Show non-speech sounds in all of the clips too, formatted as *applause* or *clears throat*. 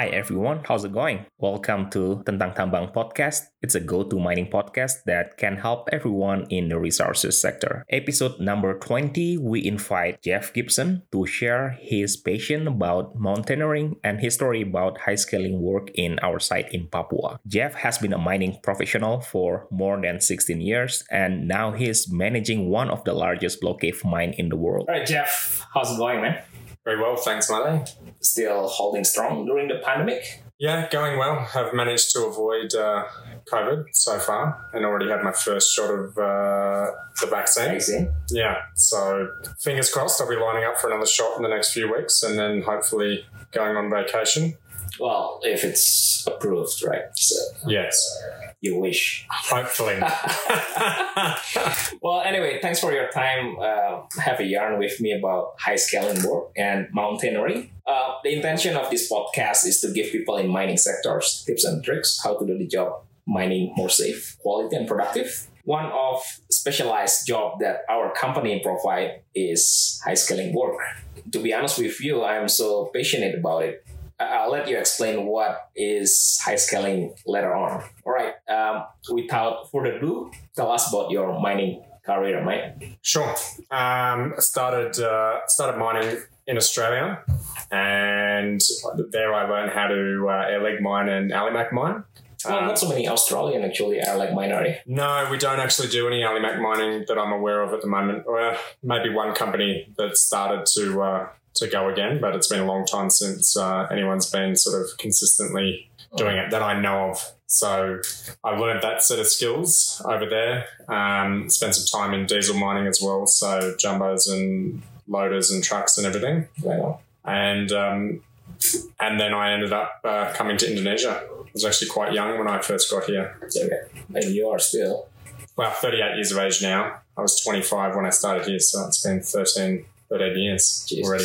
Hi everyone, how's it going? Welcome to Tentang Tambang Podcast. It's a go-to mining podcast that can help everyone in the resources sector. Episode number 20, we invite Jeff Gibson to share his passion about mountaineering and his story about high scaling work in our site in Papua. Jeff has been a mining professional for more than 16 years and now he's managing one of the largest block cave mine in the world. All right, Jeff, how's it going, man? Very well, thanks, Mate. Still holding strong during the pandemic? Yeah, going well. Have managed to avoid uh, COVID so far, and already had my first shot of uh, the vaccine. Vaccine. Yeah, so fingers crossed. I'll be lining up for another shot in the next few weeks, and then hopefully going on vacation. Well, if it's approved, right? So Yes, you wish. hopefully. *laughs* *laughs* Well, anyway, thanks for your time. Uh, have a yarn with me about high scaling work and mountaineering. Uh, the intention of this podcast is to give people in mining sectors tips and tricks how to do the job mining more safe, quality, and productive. One of specialized job that our company provide is high scaling work. To be honest with you, I'm so passionate about it. I'll let you explain what is high scaling later on. All right. Um, without further ado, tell us about your mining career, mate. Sure. Um, started uh, started mining in Australia, and there I learned how to uh, air leg mine and Alimak mine. Well, Um, not so many Australian actually are like minery. No, we don't actually do any Alimak mining that I'm aware of at the moment. Or maybe one company that started to uh, to go again, but it's been a long time since uh, anyone's been sort of consistently doing it that I know of. So I learned that set of skills over there. Um, spent some time in diesel mining as well, so jumbos and loaders and trucks and everything. And um, and then I ended up uh, coming to Indonesia. I was actually quite young when I first got here Okay. And you are still. well, 38 years of age now. I was 25 when I started here, so it's been 13, 13 years Jesus. already.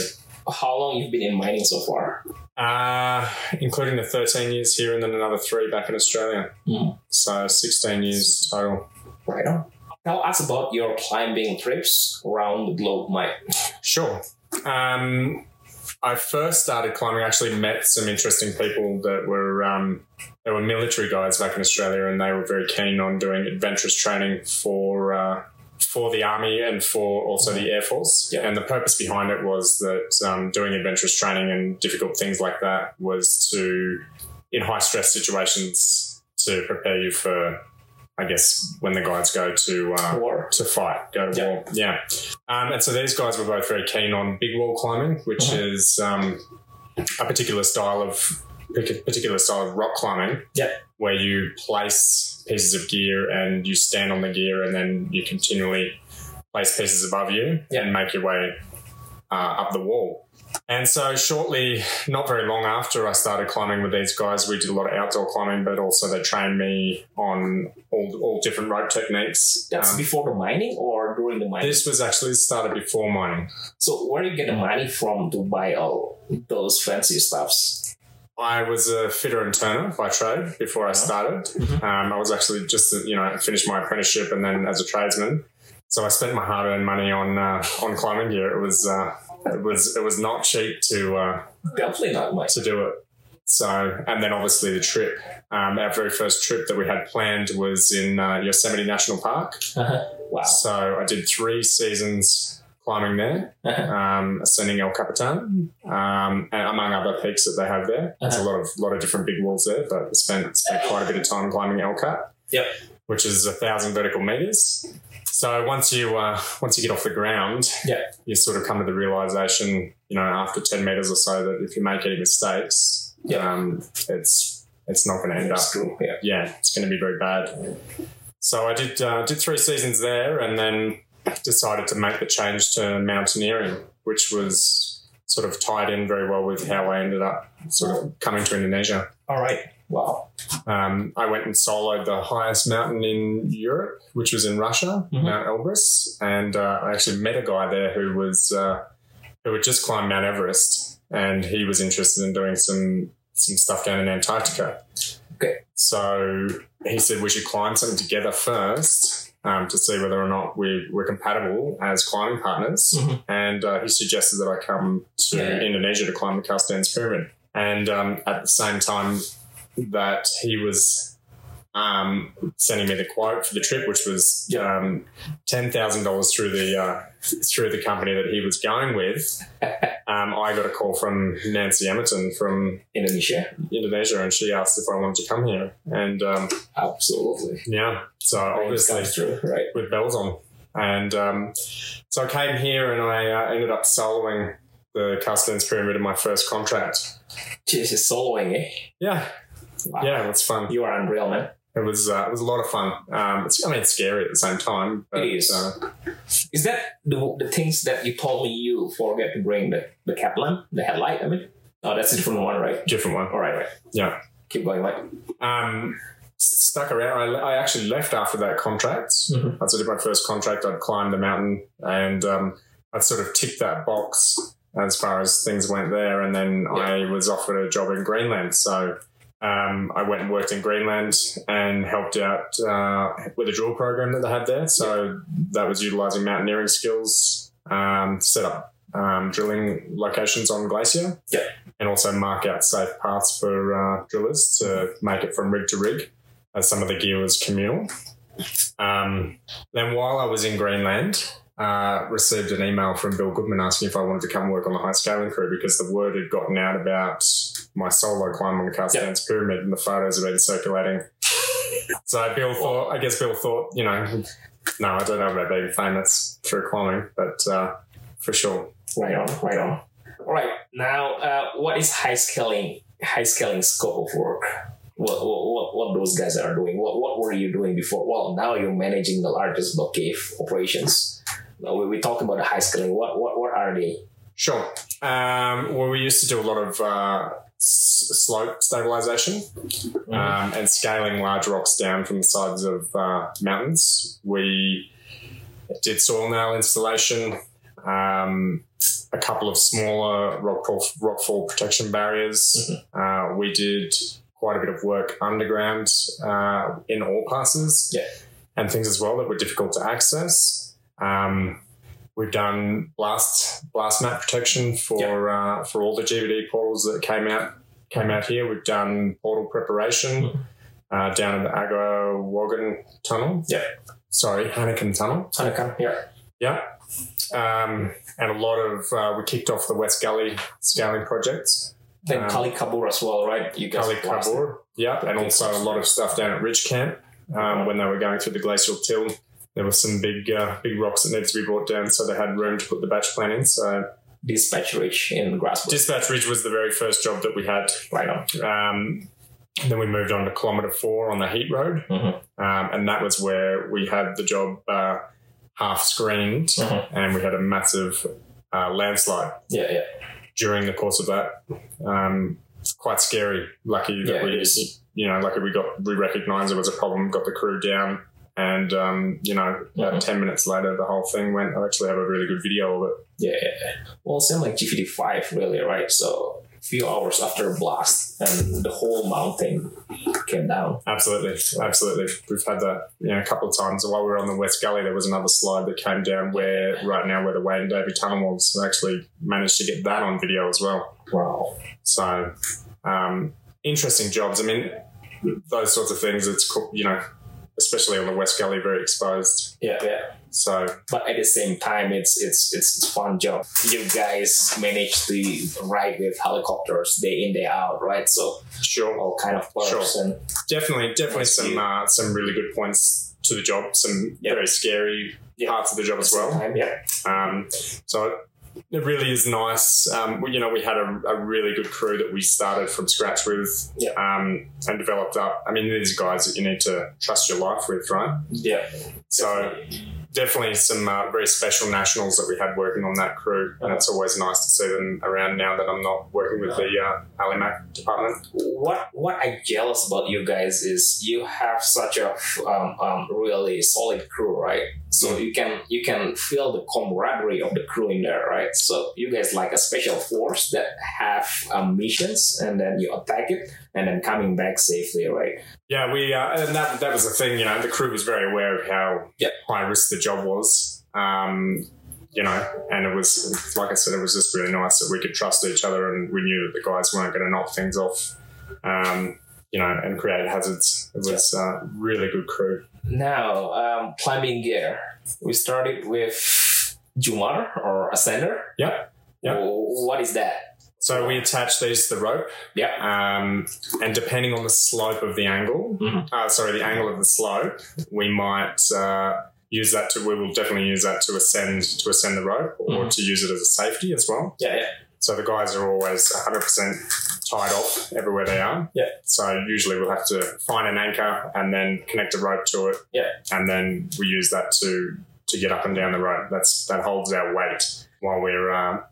How long you've been in mining so far? Uh, including the 13 years here and then another three back in Australia. Hmm. So 16 years total. Right on. Tell us about your climbing trips around the globe, Mike. Sure. Um, I first started climbing, I actually met some interesting people that were, um, they were military guys back in Australia and they were very keen on doing adventurous training for, uh, for the army and for also the air force. Yeah. And the purpose behind it was that um, doing adventurous training and difficult things like that was to, in high stress situations, to prepare you for, I guess, when the guys go to uh, Or to fight, go to Yeah. war. Yeah. Um, and so these guys were both very keen on big wall climbing, which Mhm. is um, a particular style of particular style of rock climbing. Yeah. Where you place pieces of gear and you stand on the gear and then you continually place pieces above you Yeah. and make your way uh, up the wall. And so shortly, not very long after I started climbing with these guys, we did a lot of outdoor climbing, but also they trained me on all, all different rope techniques. that's Um, before the mining or during the mining? this was actually started before mining. so where do you get the money from to buy all those fancy stuffs? I was a fitter and turner by trade before I started. Mhm. Um, I was actually just, you know, finished my apprenticeship and then as a tradesman. So I spent my hard-earned money on uh, on climbing gear. It was uh, it was it was not cheap to uh, Definitely not much. to do it. So and then obviously the trip. Um, our very first trip that we had planned was in uh, Yosemite National Park. Uh-huh. Wow. So I did three seasons climbing there. Uh-huh. *laughs* um, ascending El Capitan, um, and among other peaks that they have there. There's a lot of lot of different big walls there, but we spent spent quite a bit of time climbing El Cap. Yep. Which is a thousand vertical meters. So once you uh, once you get off the ground, Yeah. you sort of come to the realization, you know, after ten meters or so, that if you make any mistakes, Yeah. um, it's it's not going to end up true. Yeah. yeah, it's going to be very bad. So I did uh, did three seasons there, and then decided to make the change to mountaineering, which was sort of tied in very well with how I ended up sort of coming to Indonesia. All right. Wow. Um, I went and soloed the highest mountain in Europe, which was in Russia, Mhm. Mount Elbrus, and uh, I actually met a guy there who was uh, who had just climbed Mount Everest, and he was interested in doing some some stuff down in Antarctica. Okay. So he said we should climb something together first um, to see whether or not we were compatible as climbing partners. Mhm. And uh, he suggested that I come to Yeah. Indonesia to climb the Carstensz Pyramid. And um, at the same time that he was um, sending me the quote for the trip, which was um, ten thousand dollars through the uh, through the company that he was going with. Um, I got a call from Nancy Emerton from Indonesia. Indonesia, and she asked if I wanted to come here. And um, Absolutely. yeah, so obviously true, right? with bells on. And um, so I came here and I uh, ended up soloing the Carstensz Pyramid in my first contract. Jesus, soloing, eh? Yeah, Wow. yeah, that's fun. You are unreal, man. It was uh, it was a lot of fun. Um, it's I mean it's scary at the same time. But, It is. Uh, Is that the, the things that you told me you forget to bring the, the cap lamp, the headlight? I mean, oh, that's a different one, right? different one. All right, right. Yeah. Keep going, Mike. Um, stuck around. I, I actually left after that contract. Mhm. I did my first contract. I'd climbed the mountain and um, I'd sort of ticked that box as far as things went there. And then I was offered a job in Greenland. So um, I went and worked in Greenland and helped out uh, with a drill program that they had there. So that was utilizing mountaineering skills, um, set up um, drilling locations on glacier, Yeah. and also mark out safe paths for uh, drillers to make it from rig to rig, as some of the gear was communal. Um, then while I was in Greenland, uh, received an email from Bill Goodman asking if I wanted to come work on the high scaling crew because the word had gotten out about my solo climb on the Carstensz Pyramid and the photos have been circulating. *laughs* So Bill thought, I guess Bill thought, you know, no, I don't know about being famous through climbing, but uh, for sure. Right on, right on. All right. Now, uh, what is high scaling? High scaling scope of work. What, what, what, what those guys are doing? What, what were you doing before? Well, now you're managing the largest block cave operations. Now we, we talk about the high scaling. What, what, what are they? Sure. Um, well, we used to do a lot of uh, slope stabilization um, and scaling large rocks down from the sides of uh, mountains. We did soil nail installation, um, a couple of smaller rockfall, rockfall protection barriers. Uh, we did quite a bit of work underground uh, in all passes Yeah. and things as well that were difficult to access. Um, we've done blast blast map protection for uh, for all the GVD portals that came out came out here. We've done portal preparation uh, down in the Agua tunnel. Yeah. Sorry, Hanneken tunnel. Hanukkah, yeah. Yeah. Um, and a lot of uh, we kicked off the West Gully scaling project. Then Um, Kali Kabur as well, right? You guys Kali. Kabur. Yeah, and also a lot of stuff down at Ridge Camp um, when they were going through the glacial till. There were some big uh, big rocks that needed to be brought down, so they had room to put the batch plan in. So Dispatch Ridge in Grasswood. Dispatch Ridge was the very first job that we had. right on. Um, then we moved on to kilometre four on the Heat Road, Mhm. um, and that was where we had the job uh, half screened, Mhm. and we had a massive uh, landslide Yeah, yeah. during the course of that. Um, quite scary. Lucky that Yeah, we, you know, lucky we got we recognised it was a problem, got the crew down, and um, you know, about Mhm. ten minutes later, the whole thing went. I actually have a really good video of it. Yeah. Well, same like GVD5, really, right? So, a few hours after a blast, and the whole mountain came down. Absolutely, absolutely. We've had that, you know, a couple of times. While we were on the West Gully, there was another slide that came down where, right now, where the Wayne Davy Tunnel was. I actually managed to get that on video as well. Wow. So, um, interesting jobs. I mean, those sorts of things. It's you know, especially on the West Gully, very exposed. Yeah, yeah. So, But at the same time, it's it's it's it's fun job. You guys manage to ride with helicopters day in day out, right? So sure, all kind of perks Sure. and definitely, definitely some uh, some really good points to the job. Some Yep. very scary Yeah. parts of the job as well. time, yeah. Um, so it really is nice. Um, we- you know, we had a, a really good crew that we started from scratch with Yeah. um, and developed up. I mean, these guys that you need to trust your life with, right? Yeah. So definitely some uh, very special nationals that we had working on that crew, and it's always nice to see them around now that I'm not working with the uh, Alimak department. what what I'm jealous about you guys is you have such a um, um, really solid crew, right? So you can you can feel the camaraderie of the crew in there, right? So you guys like a special force that have um, missions, and then you attack it, and then coming back safely, right? Yeah, we uh, and that that was the thing. You know, the crew was very aware of how Yeah. high risk the job was. Um, you know, and it was like I said, it was just really nice that we could trust each other and we knew that the guys weren't going to knock things off, um, you know, and create hazards. It was uh, really good crew. Now, um, climbing gear. We started with Jumar or Ascender. Yeah. Yep. What is that? So we attach these to the rope. Yeah. Um, and depending on the slope of the angle, Mhm. uh, sorry, the angle of the slope, we might uh, use that to. We will definitely use that to ascend to ascend the rope, or Mhm. to use it as a safety as well. Yeah, yeah. So the guys are always 100% tied off everywhere they are. Yeah. So usually we'll have to find an anchor and then connect a rope to it. Yeah. And then we use that to to get up and down the rope. That's that holds our weight while we're uh,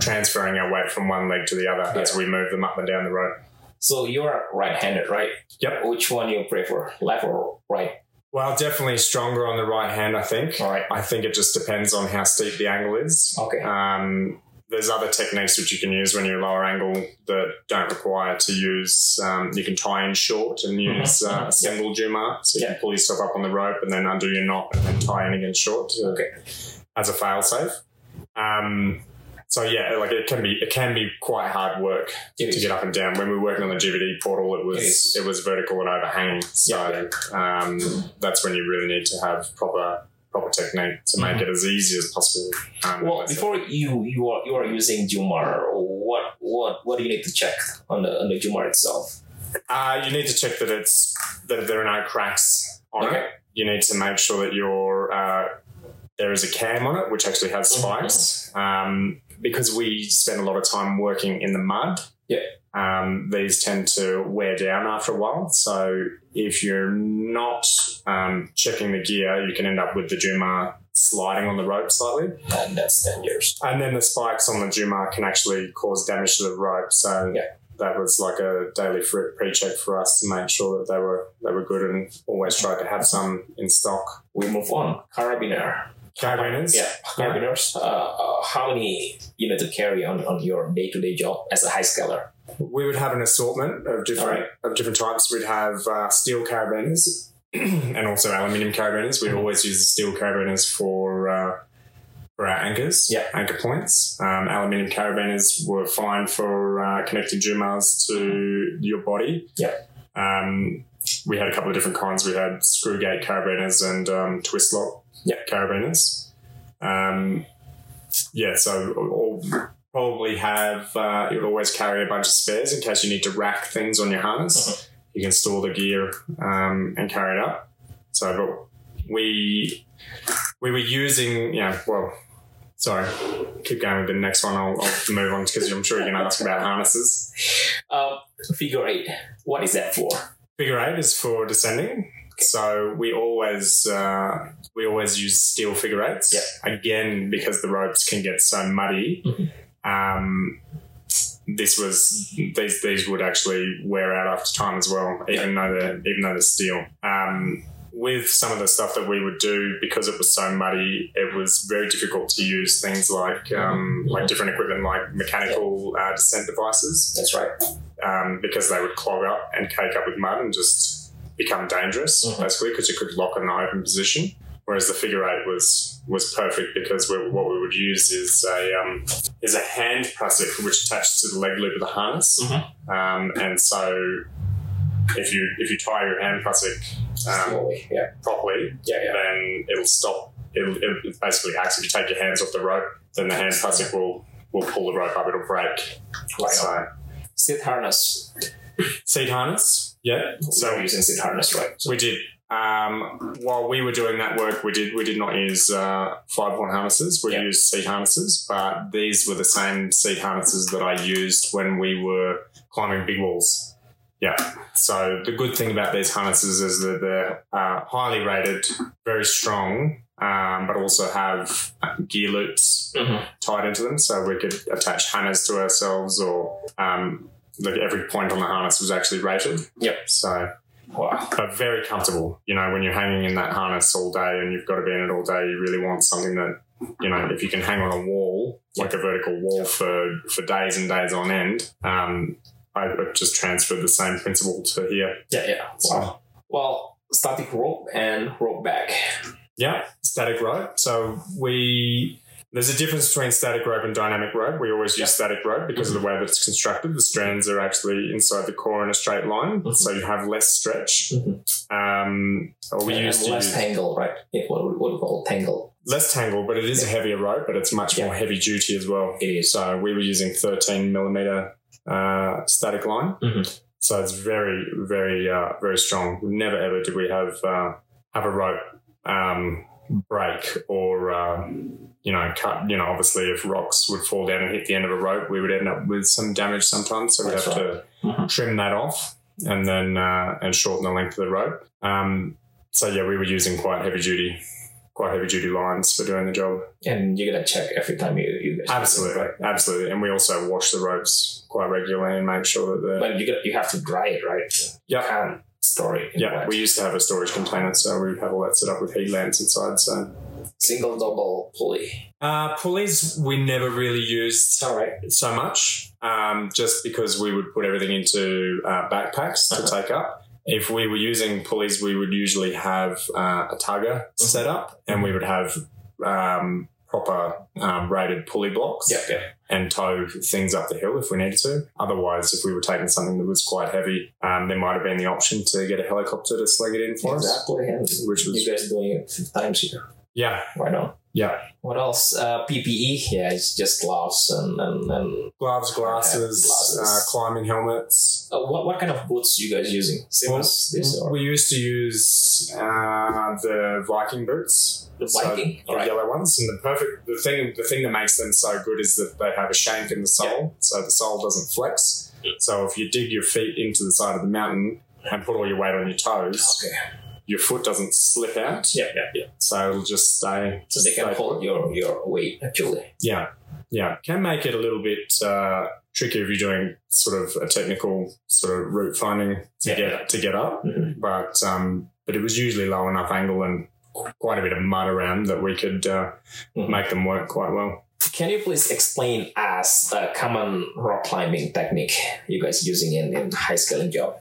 transferring our weight from one leg to the other as we move them up and down the rope. So you're right-handed, right? Yep. Which one you prefer, left or right? Well, definitely stronger on the right hand. I think. All right. I think it just depends on how steep the angle is. Okay. Um, there's other techniques which you can use when you're lower angle that don't require to use. Um, you can tie in short and Mhm, use uh, mhm, a single Jumar, so you Yeah. can pull yourself up on the rope and then undo your knot and then tie in again short to, Okay. as a fail safe. Um, so yeah, like it can be it can be quite hard work It to is. get up and down. When we were working on the GVD portal, it was It it was vertical and overhanging. So um, that's when you really need to have proper proper technique to make Mhm. it as easy as possible. Um, Well, before you you are you are using Jumar, what what what do you need to check on the on the Jumar itself? Uh, you need to check that it's that there are no cracks on Okay. it. You need to make sure that your uh, there is a cam on it, which actually has Mhm, spikes. Um, because we spend a lot of time working in the mud. Yeah. Um, these tend to wear down after a while. So if you're not um, checking the gear, you can end up with the Jumar sliding on the rope slightly. And that's dangerous. And then the spikes on the Jumar can actually cause damage to the rope. So Yeah. that was like a daily pre-check for us to make sure that they were they were good and always tried to have some in stock. We move on. Carabiner. Carabiners. Yeah, carabiners. Uh, uh, how many you need to carry on, on your day to day job as a high scaler? We would have an assortment of different Alright. of different types. We'd have uh, steel carabiners *clears throat* and also aluminium carabiners. We'd Mhm. always use the steel carabiners for uh, for our anchors, Yeah. anchor points. Um, aluminium carabiners were fine for uh, connecting Jumars to your body. Yeah. Um, we had a couple of different kinds. We had screw gate carabiners and um, twist lock Yeah. carabiners. Um, yeah, so all, probably have uh, you'll always carry a bunch of spares in case you need to rack things on your harness. You can store the gear um, and carry it up. So, but we we were using, yeah, well, sorry, keep going with the next one. I'll, I'll move on because I'm sure you're going to ask about harnesses. Um, figure eight. What is that for? Figure eight is for descending. So we always uh, we always use steel figure eights. Again, because the ropes can get so muddy. Mhm. Um, this was these these would actually wear out after time as well, even though they're even though they're steel. Um, with some of the stuff that we would do because it was so muddy, it was very difficult to use things like um, like different equipment like mechanical uh, descent devices That's right. Um, because they would clog up and cake up with mud and just become dangerous, Mhm. basically, because you could lock in an open position. Whereas the figure eight was was perfect because we, what we would use is a um, is a hand prusik which attached to the leg loop of the harness, Mhm. um, and so if you if you tie your hand prusik um, Yeah. properly, Yeah. Yeah. then it'll stop. It'll, it it basically acts if you take your hands off the rope, then the hand prusik will will pull the rope up. It'll break. Right. So Seat harness. seat harness, yeah. So we're using seat harness, right? So We did. Um, while we were doing that work, we did we did not use uh, five point harnesses. We Yeah. used seat harnesses, but these were the same seat harnesses that I used when we were climbing big walls. Yeah. So the good thing about these harnesses is that they're uh, highly rated, very strong, um, but also have gear loops Mhm. tied into them, so we could attach hammers to ourselves, or um, like every point on the harness was actually rated. Yep. So wow. but very comfortable. You know, when you're hanging in that harness all day and you've got to be in it all day, you really want something that, you know, if you can hang on a wall, like a vertical wall for, for days and days on end, um, I just transferred the same principle to here. Yeah. Yeah. Wow. Well, static rope and rope back. Yeah, static rope. So we there's a difference between static rope and dynamic rope. We always use static rope because of the way that it's constructed. The strands are actually inside the core in a straight line, Mhm. so you have less stretch. Mhm. Um, or we And used less use tangle, right? Yeah, what, do you call tangle? less tangle, but it is a heavier rope, but it's much more heavy duty as well. It is. So we were using 13 millimeter uh, static line. Mhm. So it's very, very, uh, very strong. Never ever did we have uh, have a rope um, break or uh, you know cut. You know, obviously, if rocks would fall down and hit the end of a rope, we would end up with some damage sometimes. So we That's have to Mhm. trim that off and then uh, and shorten the length of the rope. Um, so yeah, we were using quite heavy duty, quite heavy duty lines for doing the job. And you're gonna check every time you you Absolutely, right? absolutely, and we also wash the ropes quite regularly and make sure that the But you got you have to dry it, right? Yeah. Can't store it. in yeah. wet. We used to have a storage container, so we would have all that set up with heat lamps inside. So single double pulley. uh, pulleys we never really used All right. so much, um, just because we would put everything into uh, backpacks to Uh-huh. take up. If we were using pulleys, we would usually have uh, a tugger set up, and we would have um, proper um, rated pulley blocks. Yeah, yeah. and tow things up the hill if we needed to. Otherwise, if we were taking something that was quite heavy, um, there might have been the option to get a helicopter to sling it in for us. Exactly. Which was- you guys doing it times here. Yeah, Why on. Yeah. What else? Uh, PPE. Yeah, it's just gloves and and, and Gloves, glasses, glasses. Uh, climbing helmets. uh, what what kind of boots you guys using? Same as this or We used to use uh, the Viking boots. the So, Viking? the All right. yellow ones, and the perfect the thing the thing that makes them so good is that they have a shank in the sole, so the sole doesn't flex. So if you dig your feet into the side of the mountain and put all your weight on your toes, Okay. Your foot doesn't slip out. Yeah, yeah, yeah. So it'll just stay. So they can stay hold put. your your weight actually. Yeah, yeah. Can make it a little bit uh, tricky if you're doing sort of a technical sort of route finding to Yeah, get yeah. to get up. Mhm. But um, but it was usually low enough angle and quite a bit of mud around that we could uh, Mhm. make them work quite well. Can you please explain us a common rock climbing technique you guys using in, in high scaling job?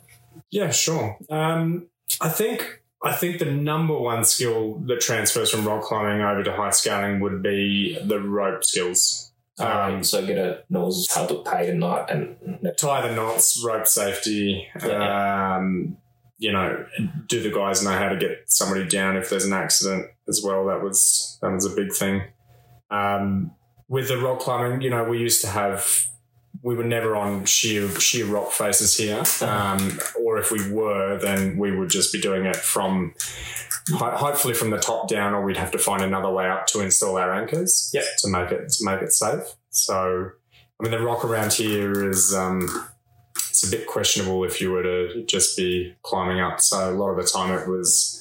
Yeah, sure. Um, I think I think the number one skill that transfers from rock climbing over to high scaling would be the rope skills. Um, Um, so get a knows how to tie the knot and tie the knots, rope safety. Yeah. Um, you know, do the guys know how to get somebody down if there's an accident as well? That was that was a big thing. Um, with the rock climbing, you know, we used to have. We were never on sheer sheer rock faces here, um, or if we were, then we would just be doing it from, hopefully from the top down, or we'd have to find another way up to install our anchors Yep. to make it to make it safe. So I mean, the rock around here is um, it's a bit questionable if you were to just be climbing up. So a lot of the time it was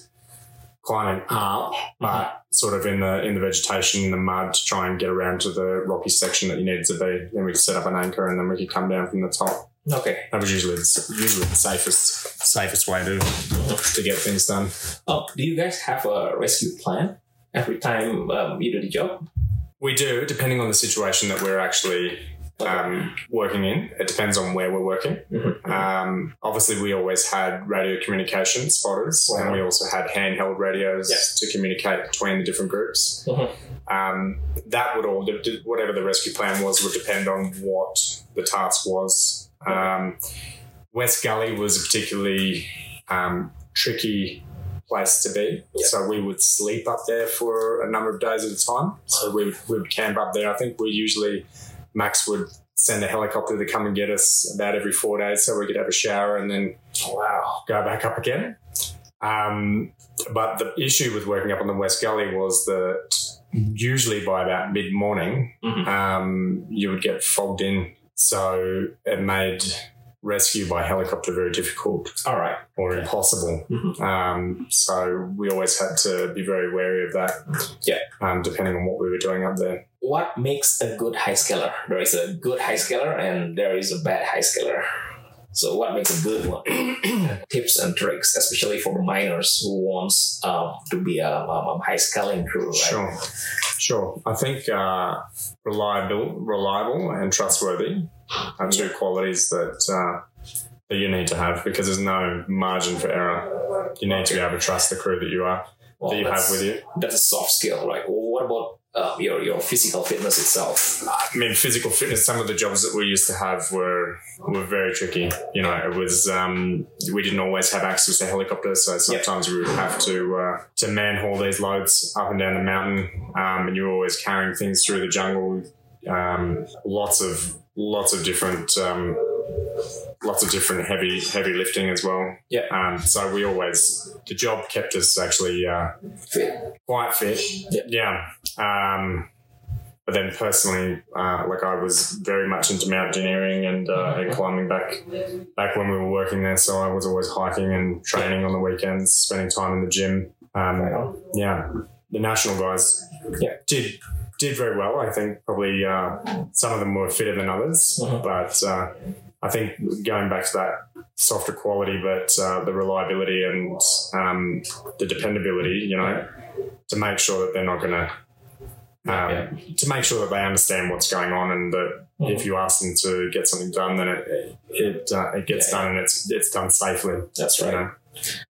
climbing up, but sort of in the in the vegetation, in the mud, to try and get around to the rocky section that you needed to be. Then we'd set up an anchor, and then we could come down from the top. okay. That was usually the, usually the safest safest way to to get things done. Oh, do you guys have a rescue plan every time um, you do the job? We do, depending on the situation that we're actually um, working in. It depends on where we're working. Mhm. Um, obviously, we always had radio communication spotters, and we also had handheld radios Yeah. to communicate between the different groups. Mhm. Um, that would all, whatever the rescue plan was, would depend on what the task was. Um, West Gully was a particularly um, tricky place to be. Yeah. So we would sleep up there for a number of days at a time. So we would, we would camp up there. I think we usually, Max would send a helicopter to come and get us about every four days so we could have a shower and then Wow. go back up again. Um, but the issue with working up on the West Gully was that usually by about mid morning, Mhm. um, you would get fogged in. So it made rescue by helicopter very difficult All right. or Okay. impossible. Mhm. Um, so we always had to be very wary of that. Yeah. Um, depending on what we were doing up there. What makes a good high scaler? There is a good high scaler and there is a bad high scaler. So what makes a good one? *clears throat* Tips and tricks, especially for miners who wants um, to be a, a, high scaling crew, right? Sure, sure. I think uh, reliable, reliable, and trustworthy are two qualities that uh, that you need to have because there's no margin for error. You need to be able to trust the crew that you are. Well, that you have with you. That's a soft skill, right? Well, what about uh, your your physical fitness itself? I mean, physical fitness. Some of the jobs that we used to have were were very tricky. You know, it was um, we didn't always have access to helicopters, so sometimes we would have to uh, to man haul these loads up and down the mountain, um, and you were always carrying things through the jungle. Um, lots of lots of different. Um, Lots of different heavy heavy lifting as well. Yeah. Um, so we always the job kept us actually uh, Fit. quite fit. Yeah. Um, but then personally, uh, like I was very much into mountaineering and, uh, and climbing back back when we were working there. So I was always hiking and training on the weekends, spending time in the gym. Um, yeah, the national guys Yeah. did did very well. I think probably uh, some of them were fitter than others, Mhm. but uh, I think going back to that softer quality, but uh, the reliability and um, the dependability, you know, to make sure that they're not going to. Um, Yeah. To make sure that they understand what's going on, and that Mhm. if you ask them to get something done, then it it uh, it gets Yeah. done and it's it's done safely. That's you right. know?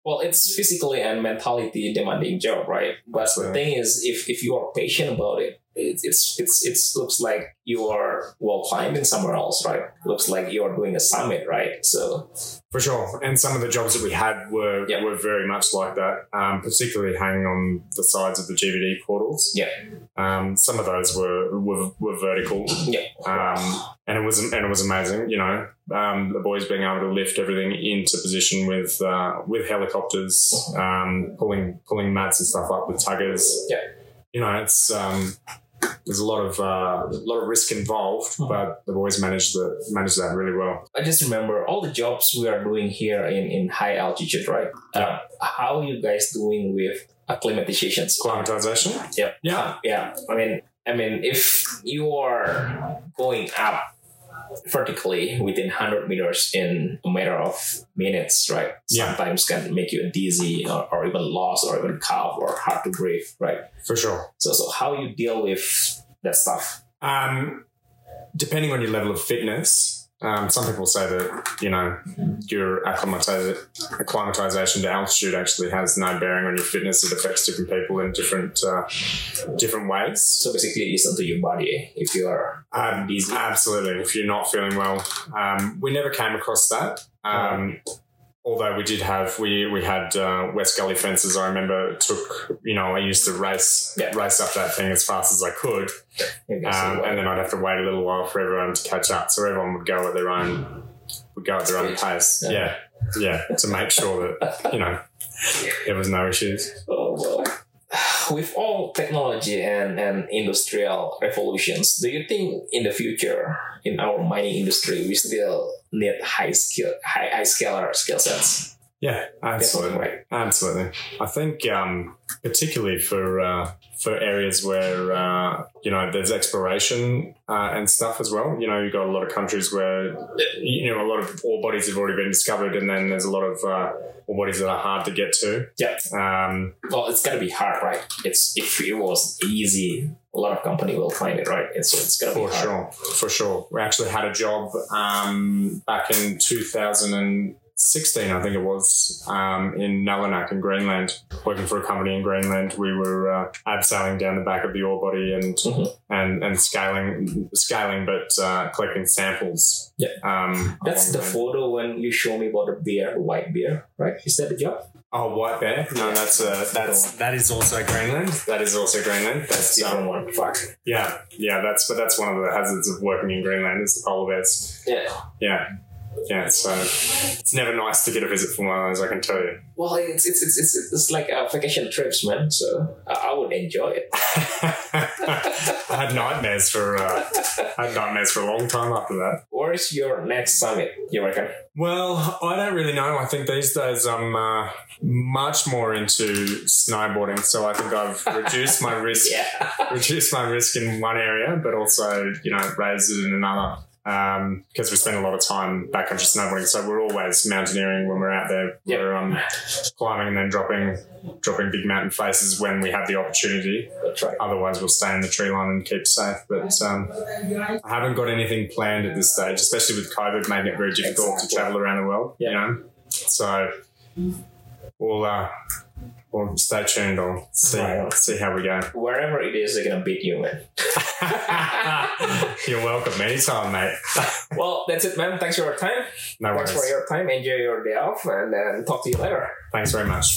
Well, it's physically and mentally demanding job, right? But Absolutely. the thing is, if, if you are patient about it it's it's it's looks like you are well climbing somewhere else, right? Looks like you are doing a summit, right? So For sure. And some of the jobs that we had were were very much like that, um, particularly hanging on the sides of the GVD portals. Yeah. Um, some of those were were, were vertical. yeah, Um, and it was and it was amazing, you know. Um, the boys being able to lift everything into position with uh, with helicopters, um, pulling pulling mats and stuff up with tuggers. Yeah. You know, it's um, there's a lot of uh, a lot of risk involved, Mhm. but the boys managed the managed that really well. I just remember all the jobs we are doing here in in high altitude, right? Uh, how are you guys doing with acclimatizations? Climatization. Yeah. Yeah. yeah i mean i mean if you are going up vertically within 100 meters in a matter of minutes right Yeah. sometimes can make you dizzy or, or even lost or even cough or hard to breathe right For sure. so so how you deal with that stuff Um, depending on your level of fitness, um, some people say that you know your acclimatization to altitude actually has no bearing on your fitness. It affects different people in different uh, different ways. so basically listen to your body if you are Um, dizzy absolutely. If you're not feeling well, um, we never came across that. Um, although we did have we we had uh, West Gully fences. I remember it took you know I used to race Yeah. race up that thing as fast as I could. Um, and then I'd have to wait a little while for everyone to catch up. So everyone would go at their own would go at their own pace. Yeah. Yeah. Yeah. To make sure that, you know, there was no issues. *laughs* With all technology and, and industrial revolutions, do you think in the future in our mining industry we still need high skill high high scaler skill sets? Yeah, absolutely. Absolutely. I think um, particularly for uh, for areas where uh, you know there's exploration uh, and stuff as well. You know, you've got a lot of countries where you know a lot of ore bodies have already been discovered, and then there's a lot of uh, ore bodies that are hard to get to. Yeah. Um, Well, it's gonna be hard, right? It's if it was easy, a lot of company will find it, right? It's it's gonna For be hard. sure, for sure. We actually had a job um, back in 2016, I think it was, um, in Nalunaq in Greenland, working for a company in Greenland. We were uh, abseiling down the back of the ore body and Mhm. and and scaling, scaling, but uh, collecting samples. Yeah. Um, That's the photo when you show me about the beer, white beer, right? Is that the job? Oh, white bear? No, that's uh, that's that is also Greenland. That is also Greenland. That's the other one. Fuck. yeah, yeah. That's but that's one of the hazards of working in Greenland is the polar bears. Yeah. Yeah. Yeah, so it's never nice to get a visit from one of those, I can tell you. Well, it's it's it's it's, it's like a vacation trips, man. So I, I would enjoy it. *laughs* I had nightmares for uh, I had nightmares for a long time after that. Where is your next summit? You reckon? Well, I don't really know. I think these days I'm uh, much more into snowboarding, so I think I've reduced my *laughs* risk Yeah. reduce my risk in one area, but also, you know, raise it in another. Um, because we spend a lot of time backcountry snowboarding, so we're always mountaineering when we're out there. Yep. We're um, climbing and then dropping, dropping big mountain faces when we have the opportunity. That's right. Otherwise, we'll stay in the tree line and keep safe. But um, I haven't got anything planned at this stage, especially with COVID making it very difficult Exactly. to travel around the world. Yeah. You know, so we'll uh, We'll stay tuned. I'll see Right. see how we go. Wherever it is, they're gonna beat you, man. *laughs* You're welcome anytime, mate. *laughs* Well, that's it, man. Thanks for your time. No Thanks worries. for your time. Enjoy your day off, and then talk to you later. Thanks very much.